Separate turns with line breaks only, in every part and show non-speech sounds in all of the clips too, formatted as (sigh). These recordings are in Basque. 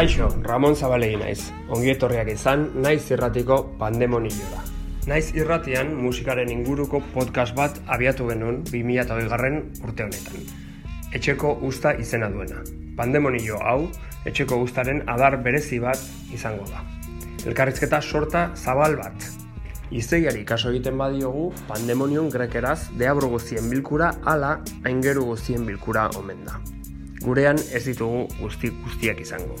Kaixo, Ramon Zabalegi naiz. Ongi etorriak izan, naiz irratiko pandemonioa. Naiz irratian musikaren inguruko podcast bat abiatu genuen 2008 garren urte honetan. Etxeko usta izena duena. Pandemonio hau, etxeko ustaren adar berezi bat izango da. Elkarrizketa sorta zabal bat. Izeiari kaso egiten badiogu, pandemonion grekeraz deabro guztien bilkura ala aingeru guztien bilkura omen da. Gurean ez ditugu guzti guztiak izango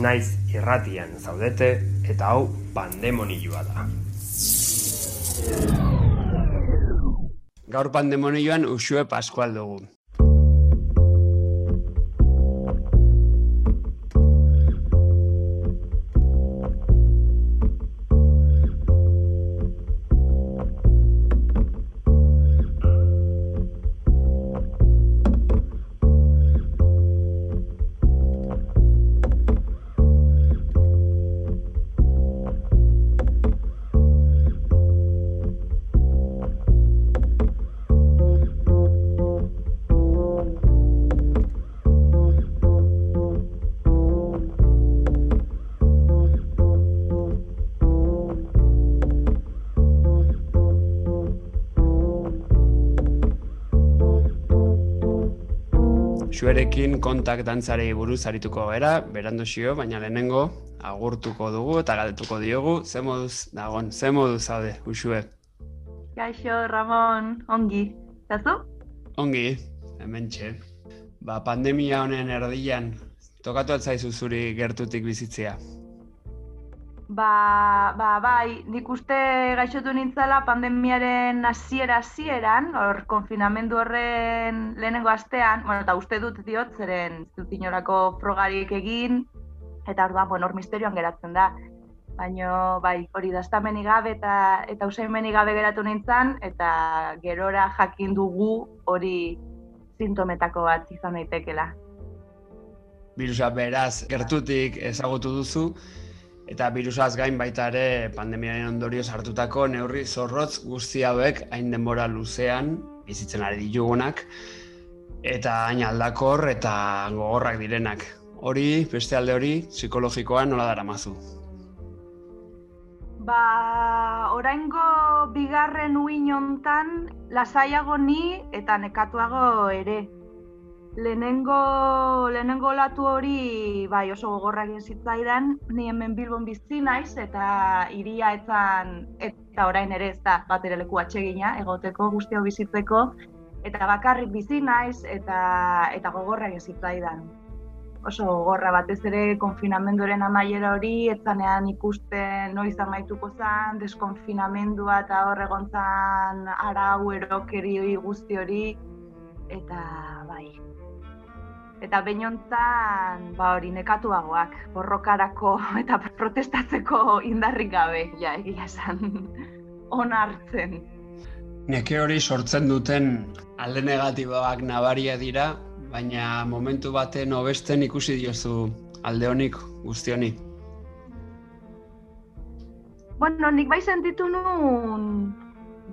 Naiz irratian zaudete eta hau pandemonioa da. Gaur pandemonioan usue paskual dugu. Xuerekin kontak dantzarei buruz arituko gara, berandu xio, baina lehenengo agurtuko dugu eta galdetuko diogu, ze moduz dagon, ze moduz zaude, usue?
Gaixo, Ramon, ongi, zazu?
Ongi, hemen txe. Ba, pandemia honen erdian, tokatu atzaizu zuri gertutik bizitzea.
Ba, ba, bai, nik uste gaixotu nintzala pandemiaren hasiera hasieran, hor konfinamendu horren lehenengo astean, bueno, eta uste dut diot, zeren zutinorako frogarik egin, eta hor da, bueno, hor misterioan geratzen da. Baina, bai, hori daztameni gabe eta eta usaimeni gabe geratu nintzen, eta gerora jakin dugu hori sintometako bat izan daitekela.
Birusa beraz, gertutik ezagutu duzu, Eta virusaz gain baita ere pandemiaren ondorioz hartutako neurri zorrotz guzti hauek hain denbora luzean bizitzen ari ditugunak eta hain aldakor eta gogorrak direnak. Hori, beste alde hori, psikologikoan nola dara mazu?
Ba, oraingo bigarren uin hontan lasaiago ni eta nekatuago ere lehenengo, lehenengo latu hori bai oso gogorrak zitzaidan, ni hemen Bilbon bizi naiz eta iria etzan eta orain ere ez da bat ere leku atsegina egoteko guztia bizitzeko. Eta bakarrik bizi naiz eta eta gogorrak zitzaidan. Oso gogorra batez ere konfinamenduaren amaiera hori etzanean ikusten noiz amaituko zen, deskonfinamendua eta hor egontzan arau erokeri guzti hori. Eta bai, eta beinontzan ba hori nekatuagoak borrokarako (laughs) eta protestatzeko indarrik gabe ja egia esan (laughs) onartzen
Neke hori sortzen duten alde negatiboak nabaria dira baina momentu baten hobesten ikusi diozu alde honik guzti honi.
Bueno, nik bai sentitu nun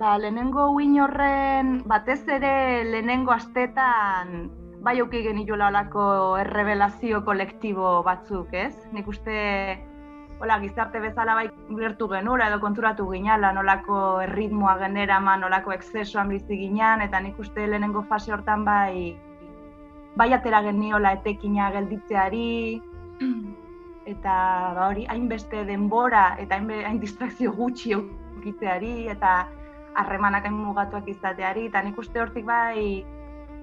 ba, lehenengo uin horren batez ere lehenengo astetan bai auki geniola olako errebelazio kolektibo batzuk, ez? Nik uste hola, gizarte bezala bai gertu genura edo konturatu ginala nolako erritmoa genera ma nolako excesoan bizi ginean eta nik uste lehenengo fase hortan bai bai atera geniola etekina gelditzeari eta ba hori hainbeste denbora eta hain, hain distrakzio gutxi eukitzeari eta harremanak hain mugatuak izateari eta nik uste hortik bai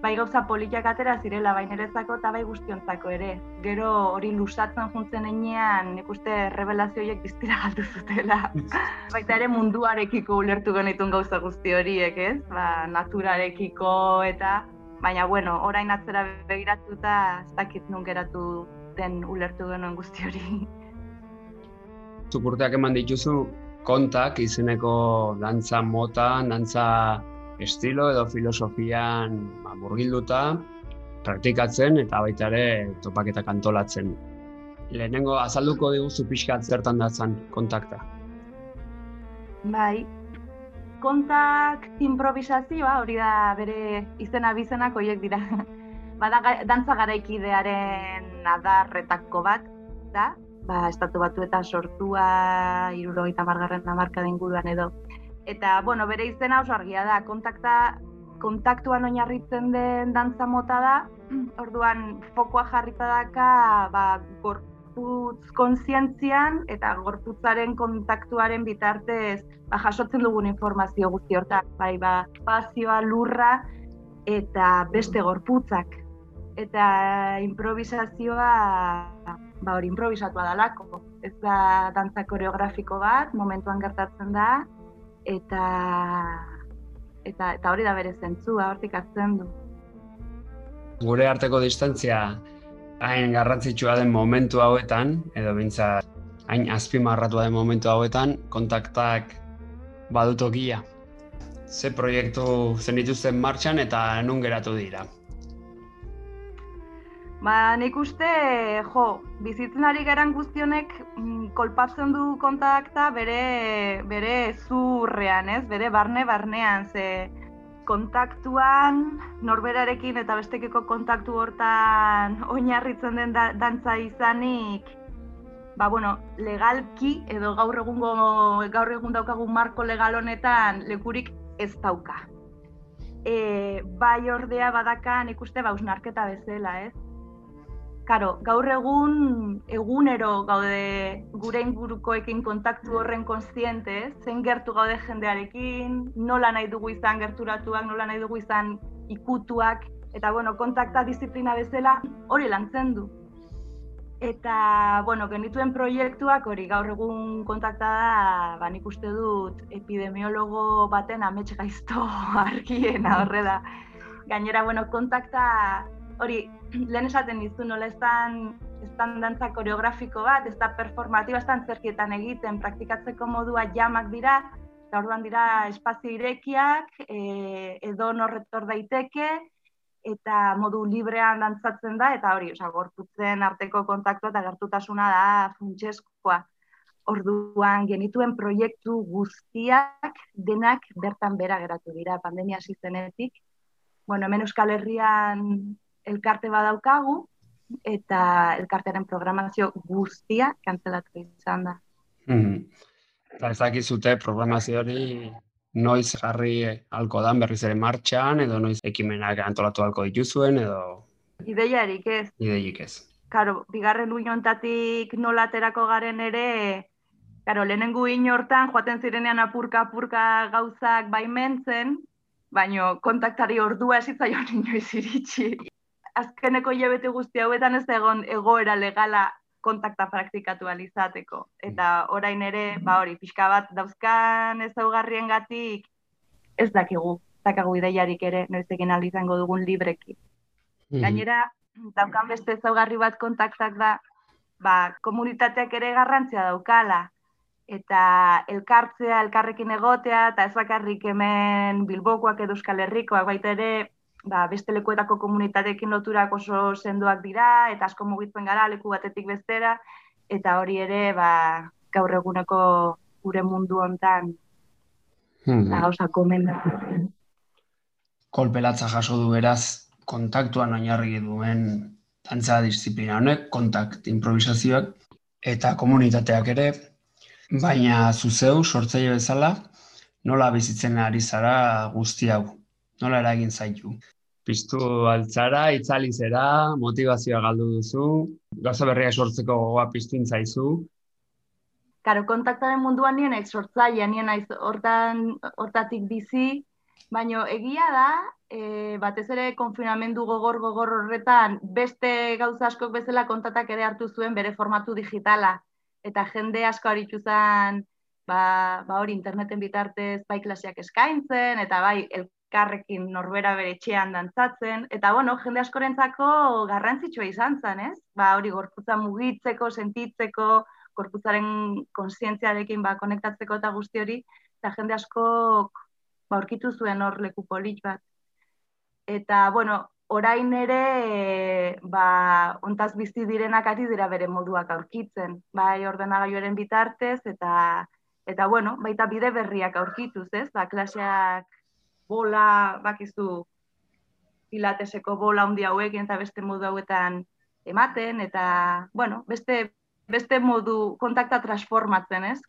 bai gauza politiak atera zirela bainerezako eta bai guztiontzako ere. Gero hori lusatzen juntzen enean, nik uste revelazio horiek biztira galdu zutela. (laughs) Baita ere munduarekiko ulertu genitun gauza guzti horiek, ez? Ba, naturarekiko eta baina bueno, orain atzera begiratuta ez dakit nun geratu den ulertu genuen guzti hori.
Zukurteak eman dituzu kontak izeneko dantza mota, dantza estilo edo filosofian ba, murgilduta, praktikatzen eta baita ere topaketak antolatzen. Lehenengo azalduko diguzu pixkat zertan datzan kontakta.
Bai, kontak improvisazioa, hori da bere izena bizenak horiek dira. (laughs) Bada dantza garaikidearen adarretako bat, da? Ba, estatu batu sortua, iruro eta margarren amarka inguruan edo. Eta, bueno, bere izena oso argia da, kontakta, kontaktuan oinarritzen den dantza mota da, orduan fokoa jarrita daka, ba, gorputz kontzientzian eta gorputzaren kontaktuaren bitartez ba, jasotzen dugun informazio guzti horta. Bai, ba, espazioa, lurra eta beste gorputzak. Eta improvisazioa, ba, hori improvisatua dalako. Ez da dantza koreografiko bat, momentuan gertatzen da, eta eta, eta hori da bere zentzua, hortik azten du.
Gure arteko distantzia hain garrantzitsua den momentu hauetan, edo bintza hain azpimarratua den momentu hauetan, kontaktak badutokia. Ze proiektu zen dituzten martxan eta nun geratu dira?
Ba, nik uste, jo, bizitzen ari geran guztionek mm, kolpatzen du kontakta bere, bere zurrean, ez? Bere barne-barnean, ze kontaktuan norberarekin eta bestekeko kontaktu hortan oinarritzen den da, dantza izanik ba, bueno, legalki edo gaur egungo gaur egun daukagun marko legal honetan lekurik ez dauka. E, bai ordea badakan ikuste bausnarketa bezala, ez? Karo, gaur egun egunero gaude gure ingurukoekin kontaktu horren kontziente, zen gertu gaude jendearekin, nola nahi dugu izan gerturatuak, nola nahi dugu izan ikutuak, eta bueno, kontakta disiplina bezala hori lantzen du. Eta, bueno, genituen proiektuak hori gaur egun kontakta da, ba, nik uste dut epidemiologo baten amets gaizto (laughs) argiena horre da. Gainera, bueno, kontakta hori (clears throat) lehen esaten dizu nola ez dantza koreografiko bat, ez da performatiba, ez da antzerkietan egiten, praktikatzeko modua jamak dira, eta orduan dira espazio irekiak, e, edo norretor daiteke, eta modu librean dantzatzen da, eta hori, oza, gortutzen arteko kontaktua eta gertutasuna da funtseskoa. Orduan genituen proiektu guztiak denak bertan bera geratu dira pandemia hasi. Bueno, hemen Euskal Herrian elkarte badaukagu eta elkartearen programazio guztia kantzelatu izan da.
Mm Eta ezakizute programazio hori noiz jarri alko dan berriz ere martxan, edo noiz ekimenak antolatu alko dituzuen, edo...
Ideiarik ez.
Ideiarik ez.
Karo, bigarren uinontatik nolaterako garen ere, karo, lehenengu inortan, joaten zirenean apurka-apurka gauzak baimentzen, baino kontaktari ordua esitzaion (laughs) inoiz iritsi azkeneko hilabete guzti hauetan ez egon egoera legala kontakta praktikatu alizateko. Eta orain ere, ba hori, pixka bat dauzkan ezaugarrien gatik, ez dakigu, dakagu ideiarik ere, noiz egin izango dugun libreki. Mhm. Gainera, daukan beste ezaugarri bat kontaktak da, ba, komunitateak ere garrantzia daukala, eta elkartzea, elkarrekin egotea, eta ez bakarrik hemen bilbokoak edo euskal herrikoak, baita ere, ba, beste lekuetako komunitateekin loturak oso sendoak dira, eta asko mugitzen gara leku batetik bestera, eta hori ere, ba, gaur eguneko gure mundu hontan hmm. gauza komenda.
Kolpelatza jaso du beraz, kontaktuan oinarri duen dantza disiplina honek, kontakt improvisazioak, eta komunitateak ere, baina zuzeu, sortzaile bezala, nola bizitzen ari zara guzti hau, nola eragin zaitu piztu altzara, itzali zera, motivazioa galdu duzu, gauza berria sortzeko gogoa piztu zaizu.
Karo, kontaktaren munduan nien ez sortzaia, nien aiz hortan, hortatik bizi, baino egia da, e, batez ere konfinamendu gogor gogor horretan, beste gauza askok bezala kontatak ere hartu zuen bere formatu digitala. Eta jende asko haritu zen, ba, ba hori interneten bitartez bai klaseak eskaintzen, eta bai karrekin norbera bere etxean dantzatzen, eta bueno, jende askorentzako garrantzitsua izan zen, ez? Ba, hori gorputza mugitzeko, sentitzeko, gorputzaren konsientziarekin ba, konektatzeko eta guzti hori, eta jende askok ba, orkitu zuen hor leku polit bat. Eta, bueno, orain ere, ba, ontaz bizi direnak ari dira bere moduak aurkitzen, bai ordenagailuaren bitartez, eta, eta bueno, baita bide berriak aurkituz, ez? Ba, klaseak bola, bakizu, pilateseko bola handi hauekin eta beste modu hauetan ematen, eta, bueno, beste, beste modu kontakta transformatzen, ez?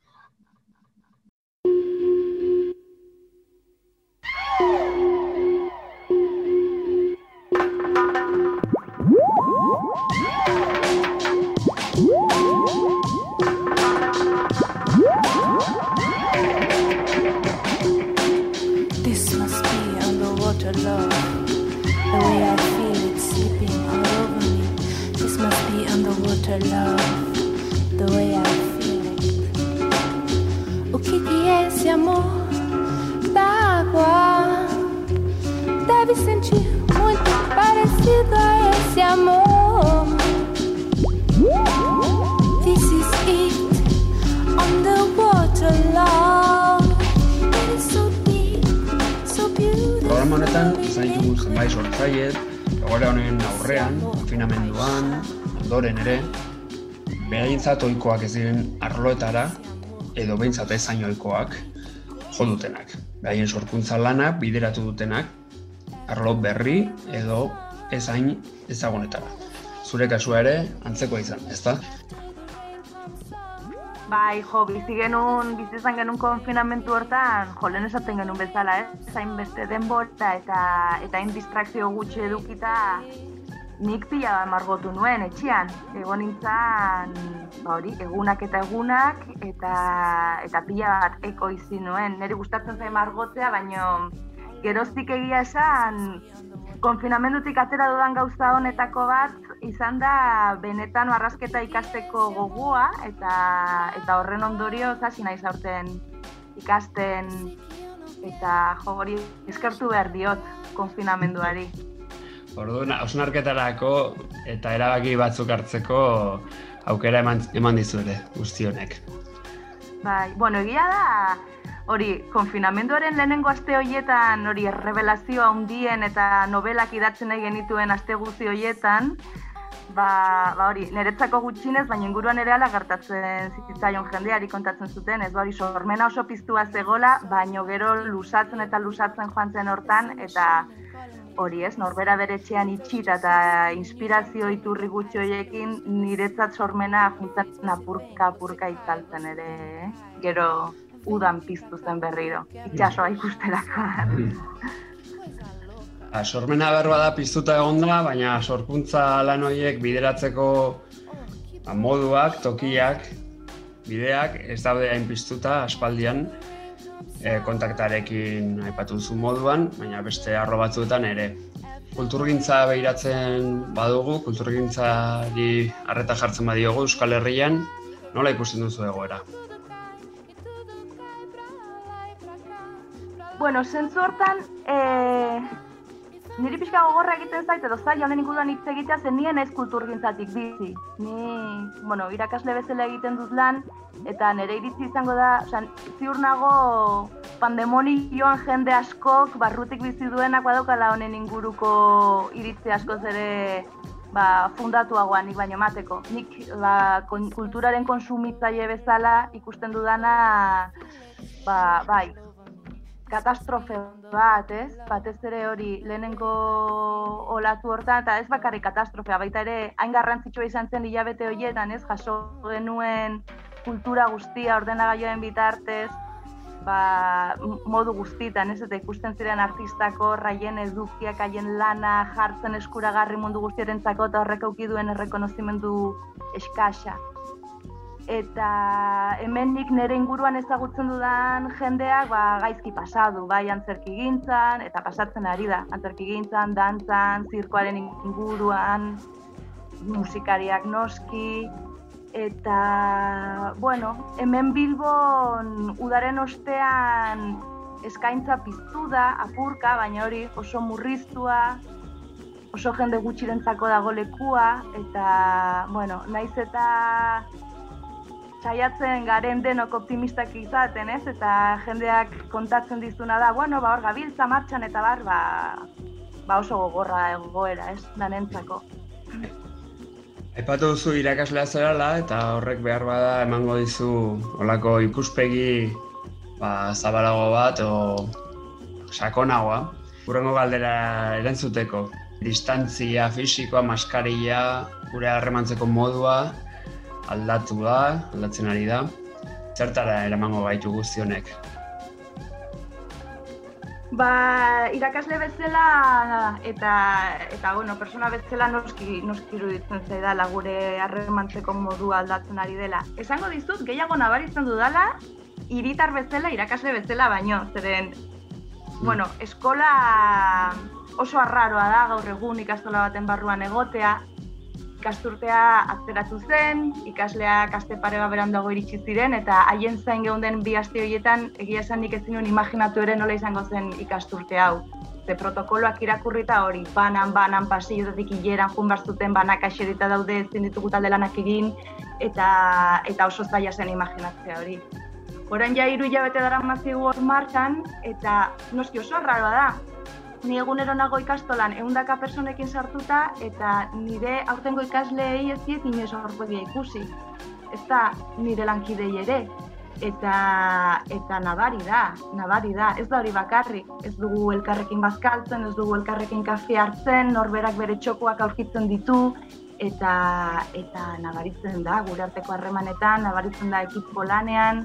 Your love the way I feel it. O que, que é esse amor da água? Deve sentir muito parecido a esse amor. This is it on the water, love. It is so deep, so beautiful.
Programa honetan izan ditugu zenbait sortzaile, egoera honen aurrean, konfinamenduan, ondoren ere, behaintzat oikoak ez diren arloetara, edo behintzat ezain oikoak, jo dutenak. Behaien sorkuntza lana bideratu dutenak, arlo berri edo ezain ezagunetara. Zure kasua ere, antzeko izan, ezta?
Bai, jo, bizi genuen, bizi izan genuen konfinamentu hortan, jo, lehen esaten genuen bezala, ez? Zain beste denbora eta eta hain distrakzio gutxi edukita nik pila margotu nuen etxean. Ego nintzen, ba hori, egunak eta egunak, eta, eta pila bat eko izi nuen. Neri gustatzen zain margotzea, baino geroztik egia esan, konfinamendutik atera dudan gauza honetako bat, izan da benetan marrazketa ikasteko gogoa, eta, eta horren ondorio hasi nahi zaurten ikasten, eta jo hori eskertu behar diot konfinamenduari.
Orduan, hausnarketarako eta erabaki batzuk hartzeko aukera eman, eman dizu ere, guzti honek.
Bai, bueno, egia da, hori, konfinamenduaren lehenengo aste horietan, hori, revelazioa handien eta novelak idatzen nahi genituen aste guzti horietan, ba, ba hori, niretzako gutxinez, baina inguruan ere ala gertatzen zitzaion jendeari kontatzen zuten, ez hori, sormena oso piztua zegola, baino gero lusatzen eta lusatzen joan zen hortan, eta hori ez, norbera bere etxean itxita eta inspirazio iturri gutxi horiekin niretzat sormena juntzen apurka apurka itzaltzen ere, eh? gero udan piztu zen berriro, itxasoa ikusterako. (laughs)
A, sormena berroa da piztuta egon da, baina sorkuntza lan horiek bideratzeko ba, moduak, tokiak, bideak ez daude hain piztuta aspaldian, e, kontaktarekin aipatu duzu moduan, baina beste arro batzuetan ere. Kulturgintza behiratzen badugu, kulturgintzari harreta jartzen badiogu Euskal Herrian, nola ikusten duzu egoera?
Bueno, zentzu hortan, eh, Niri pixka gogorra egiten zait, edo zai honen inguruan hitz egitea zen nien ez kulturgintzatik bizi. Ni, bueno, irakasle bezala egiten dut lan, eta nire iritzi izango da, oza, ziur nago joan jende askok barrutik bizi duenak badaukala honen inguruko iritzi askoz ere ba, fundatuagoan nik baino mateko. Nik ba, kulturaren konsumitzaile bezala ikusten dudana ba, bai, katastrofe bat, ez? Batez ere hori lehenengo olatu hortan, eta ez bakarrik katastrofea, baita ere hain garrantzitsua izan zen hilabete horietan, ez? Jaso genuen kultura guztia ordenagailoen bitartez, ba, modu guztitan, ez? Eta ikusten ziren artistako, raien edukiak, haien lana, jartzen eskuragarri mundu guztiarentzako eta horrek auki duen errekonozimendu eskasa eta hemen nik nire inguruan ezagutzen dudan jendeak ba, gaizki pasadu, bai antzerki gintzan, eta pasatzen ari da, antzerki gintzan, dantzan, zirkoaren inguruan, musikariak noski, eta, bueno, hemen Bilbon udaren ostean eskaintza piztu da, apurka, baina hori oso murriztua, oso jende gutxirentzako dago lekua, eta, bueno, naiz eta saiatzen garen denok optimistak izaten, ez? Eta jendeak kontatzen dizuna da, bueno, ba hor gabiltza martxan eta bar, ba, ba oso gogorra egoera, ez? Danentzako.
Aipatu duzu irakaslea zerala eta horrek behar bada emango dizu olako ikuspegi ba, zabalago bat o sakonagoa. Urrengo galdera erantzuteko, distantzia fisikoa, maskaria, gure harremantzeko modua, aldatu da, aldatzen ari da. Zertara eramango gaitu guztionek?
Ba, irakasle bezala eta eta bueno, persona bezala noski noski iruditzen zaidala gure harremantzeko modua aldatzen ari dela. Esango dizut gehiago nabaritzen dudala hiritar bezala, irakasle bezala baino, zeren mm. bueno, eskola oso arraroa da gaur egun ikastola baten barruan egotea, ikasturtea atzeratu zen, ikasleak aste pare bat berandago iritsi ziren eta haien zain geunden bi aste horietan egia esan nik ezin nuen imaginatu ere nola izango zen ikasturte hau. Ze protokoloak irakurrita hori, banan, banan, pasioetatik hileran jun barzuten, banak aserita daude ezin ditugu talde lanak egin, eta, eta oso zaila zen imaginatzea hori. Horan ja hiru hilabete dara mazigu hor martxan, eta noski oso arraroa da, ni egunero nago ikastolan ehundaka personekin sartuta eta nire aurtengo ikasleei ez diet inoiz aurpegia ikusi. Ez da nire lankidei ere. Eta, eta nabari da, nabari da, ez da hori bakarrik, ez dugu elkarrekin bazkaltzen, ez dugu elkarrekin kafe hartzen, norberak bere txokoak aurkitzen ditu, eta, eta nabaritzen da, gure arteko harremanetan, nabaritzen da ekipo lanean.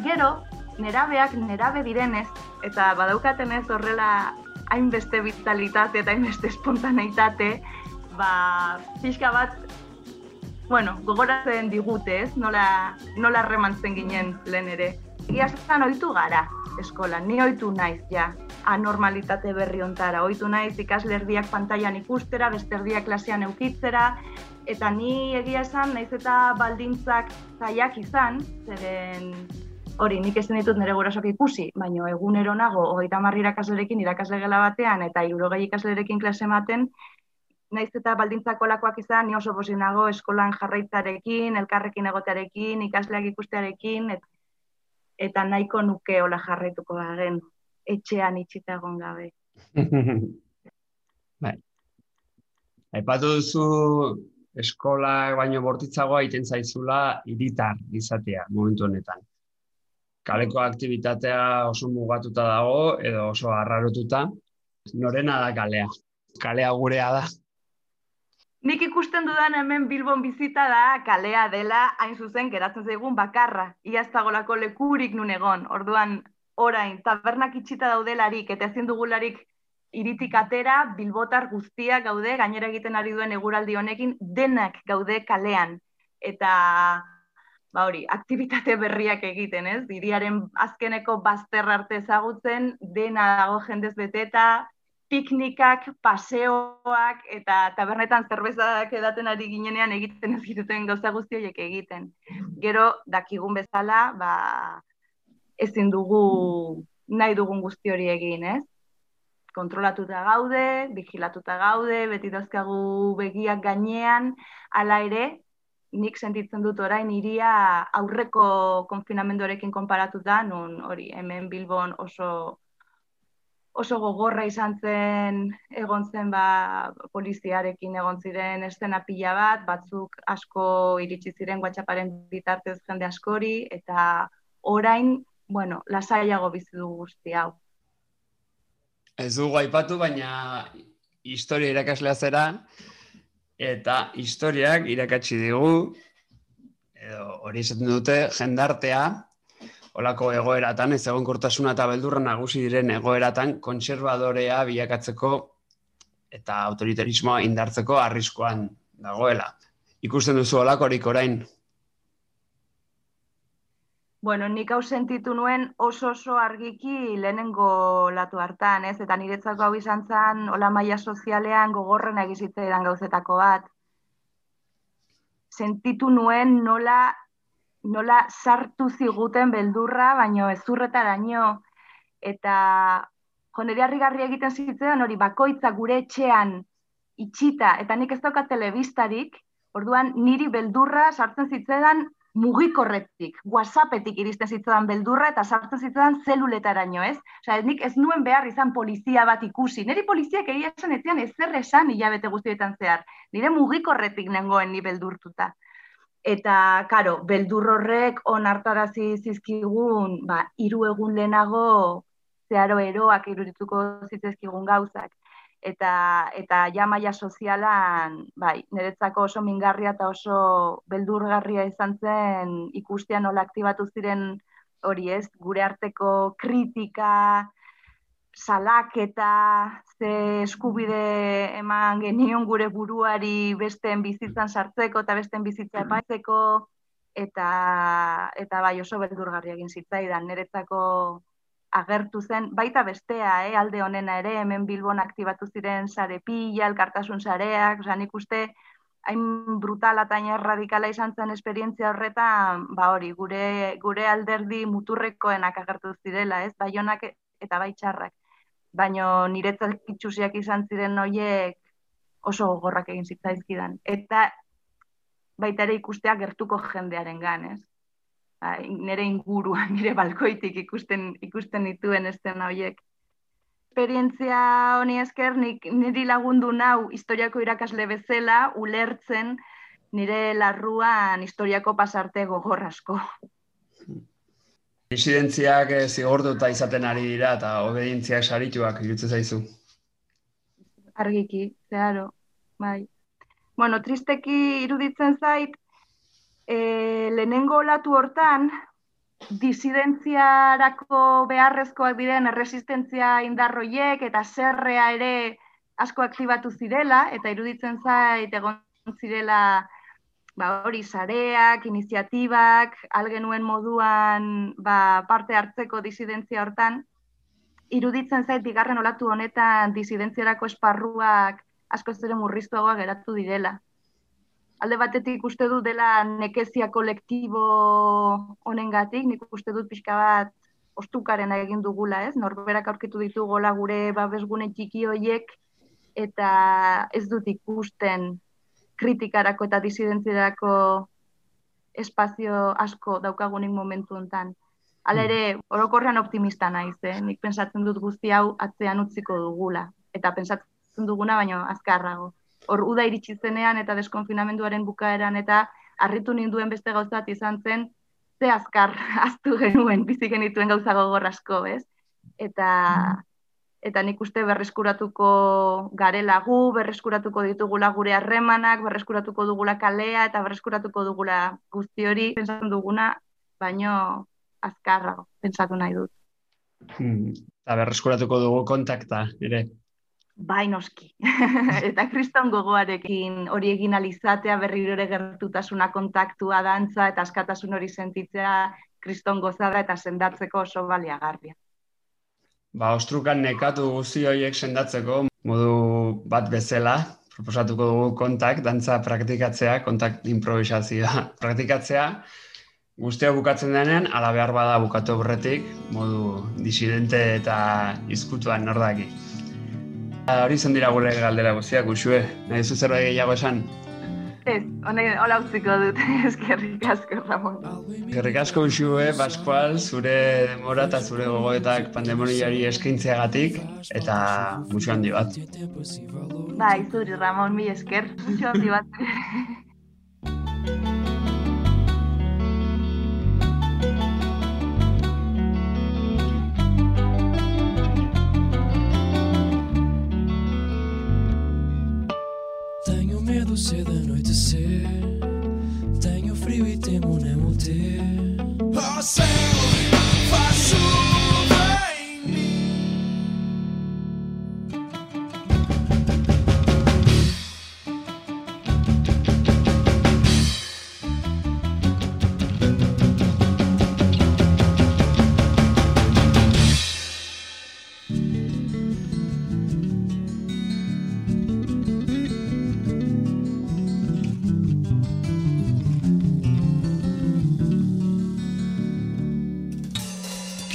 Gero, nerabeak nerabe direnez, eta badaukaten ez horrela hainbeste vitalitate eta hainbeste espontaneitate, ba, pixka bat, bueno, gogoratzen digute, ez? Nola, nola remantzen ginen lehen ere. Ia zan oitu gara eskola, ni oitu naiz, ja, anormalitate berri ontara. Oitu naiz ikasle erdiak pantailan ikustera, beste erdiak klasean eukitzera, eta ni egia esan, naiz eta baldintzak zaiak izan, zeren hori nik ezin ditut nire gurasoak ikusi, baina egunero nago hogeita hamar irakaslerekin irakasle gela batean eta hirurogei ikaslerekin klase ematen, naiz eta baldintzako lakoak izan, ni oso posi nago eskolan jarraitzarekin, elkarrekin egotearekin, ikasleak ikustearekin, et, eta nahiko nuke hola jarraituko garen, etxean itxita egon gabe. (laughs)
bai. Aipatu duzu eskola baino bortitzagoa iten zaizula hiritar izatea momentu honetan kaleko aktivitatea oso mugatuta dago edo oso arrarotuta, norena da kalea. Kalea gurea da.
Nik ikusten dudan hemen Bilbon bizita da kalea dela hain zuzen geratzen zaigun bakarra. Ia ez dagolako lekurik nun egon. Orduan, orain, tabernak itxita daudelarik eta ezin dugularik iritik atera, bilbotar guztiak gaude, gainera egiten ari duen eguraldi honekin, denak gaude kalean. Eta ba hori, aktivitate berriak egiten, ez? Diriaren azkeneko bazter arte ezagutzen, dena dago jendez beteta, piknikak, paseoak eta tabernetan zerbezak edaten ari ginenean egiten ez giruten gauza guzti horiek egiten. Gero, dakigun bezala, ba, ezin dugu nahi dugun guzti hori egin, ez? Kontrolatuta gaude, vigilatuta gaude, beti dazkagu begiak gainean, hala ere, nik sentitzen dut orain iria aurreko konfinamenduarekin konparatuta, nun hori hemen Bilbon oso oso gogorra izan zen egon zen ba, poliziarekin egon ziren estena pila bat, batzuk asko iritsi ziren WhatsApparen bitartez jende askori, eta orain, bueno, lasaiago bizi du guzti hau.
Ez dugu aipatu, baina historia irakaslea zera, eta historiak irakatsi digu, edo hori esaten dute, jendartea, olako egoeratan, ez egon kortasuna eta beldurra nagusi diren egoeratan, kontserbadorea bilakatzeko eta autoritarismoa indartzeko arriskoan dagoela. Ikusten duzu olakorik orain,
Bueno, nik hau sentitu nuen oso oso argiki lehenengo latu hartan, ez? Eta niretzako hau izan zen, hola maia sozialean gogorren egizitzaidan gauzetako bat. Sentitu nuen nola, nola sartu ziguten beldurra, baino ezurretaraino, Eta jo, nire harrigarria egiten zitzaidan hori bakoitza gure etxean itxita, eta nik ez dauka telebistarik, orduan niri beldurra sartzen zitzaidan mugikorretik, whatsappetik iristen zitzaidan beldurra, eta sartzen zitzaidan zeluletaraino, ez? Osa, nik ez nuen behar izan polizia bat ikusi. Niri poliziak egia esan etzian ezer esan hilabete guztietan zehar. Nire mugikorretik nengoen ni beldurtuta. Eta, karo, beldur horrek onartarazi zizkigun, ba, hiru egun lehenago zeharo eroak irudituko zitzezkigun gauzak. Eta, eta ja maia sozialan, bai, niretzako oso mingarria eta oso beldurgarria izan zen ikustean nola aktibatu ziren hori ez, gure arteko kritika, salaketa, ze eskubide eman genion gure buruari besteen bizitzan sartzeko eta besteen bizitza epaitzeko, eta, eta bai oso beldurgarria egin zitzaidan, niretzako agertu zen, baita bestea, eh, alde honena ere, hemen Bilbon aktibatu ziren sare pila, elkartasun sareak, oza, nik uste, hain brutala eta radikala izan zen esperientzia horretan, ba hori, gure, gure alderdi muturrekoenak agertu zirela, ez, bai honak eta bai txarrak. Baina niretzat itxusiak izan ziren horiek oso gorrak egin zitzaizkidan. Eta baita ere ikustea gertuko jendearen gan? Nire ingurua, (laughs) nire balkoitik ikusten ikusten dituen estena horiek. Esperientzia honi esker, nik, niri lagundu nau historiako irakasle bezala, ulertzen nire larruan historiako pasarte gogorrasko.
Disidentziak zigortuta izaten ari dira eta obedientziak sarituak irutzen zaizu.
Argiki, zeharo, bai. Bueno, tristeki iruditzen zait, e, lehenengo olatu hortan, disidentziarako beharrezkoak diren erresistentzia indarroiek eta zerrea ere asko aktibatu zirela, eta iruditzen zait egon zirela ba, hori sareak, iniziatibak, algenuen moduan ba, parte hartzeko disidentzia hortan, iruditzen zait bigarren olatu honetan disidentziarako esparruak asko zure murriztuagoa geratu direla alde batetik uste dut dela nekezia kolektibo honengatik, nik uste dut pixka bat ostukaren egin dugula, ez? Norberak aurkitu ditugola gure babesgune txiki hoiek eta ez dut ikusten kritikarako eta disidentzierako espazio asko daukagunik momentu hontan. Hala ere, orokorrean optimista naiz, eh? Nik pensatzen dut guzti hau atzean utziko dugula eta pensatzen duguna baino azkarrago hor uda iritsi zenean eta deskonfinamenduaren bukaeran eta harritu ninduen beste gauzat izan zen ze azkar (laughs) aztu genuen bizi genituen gauza gogor asko, ez? Eta eta nik uste berreskuratuko garela gu, berreskuratuko ditugula gure harremanak, berreskuratuko dugula kalea eta berreskuratuko dugula guzti hori pentsatzen duguna, baino azkarrago pentsatu nahi dut.
Hmm. Eta berreskuratuko dugu kontakta, ere
bai noski. (laughs) eta kriston gogoarekin hori egin alizatea berriro ere gertutasuna kontaktua dantza eta askatasun hori sentitzea kriston gozada eta sendatzeko oso baliagarria.
Ba, ostrukan nekatu guzti horiek sendatzeko modu bat bezala, proposatuko dugu kontak, dantza praktikatzea, kontak improvisazioa (laughs) praktikatzea, guztia bukatzen denean, ala behar bada bukatu horretik, modu disidente eta izkutuan nordaki. Hori zen dira gure galdera guztiak, usue. Nahi zu zerbait gehiago esan?
Ez, hola utziko dut, (laughs) eskerrik asko, Ramon.
Eskerrik asko usue, Pascual, zure demora eta zure gogoetak pandemoniari eskaintzeagatik, eta musu handi bat.
Bai, zuri, Ramon, mi esker, musu handi bat. (laughs)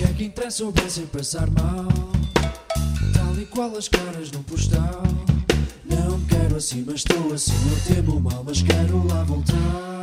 até soubessem passar mal. Tal e qual as caras num postal. Não quero assim, mas estou assim. Eu temo mal, mas quero lá voltar.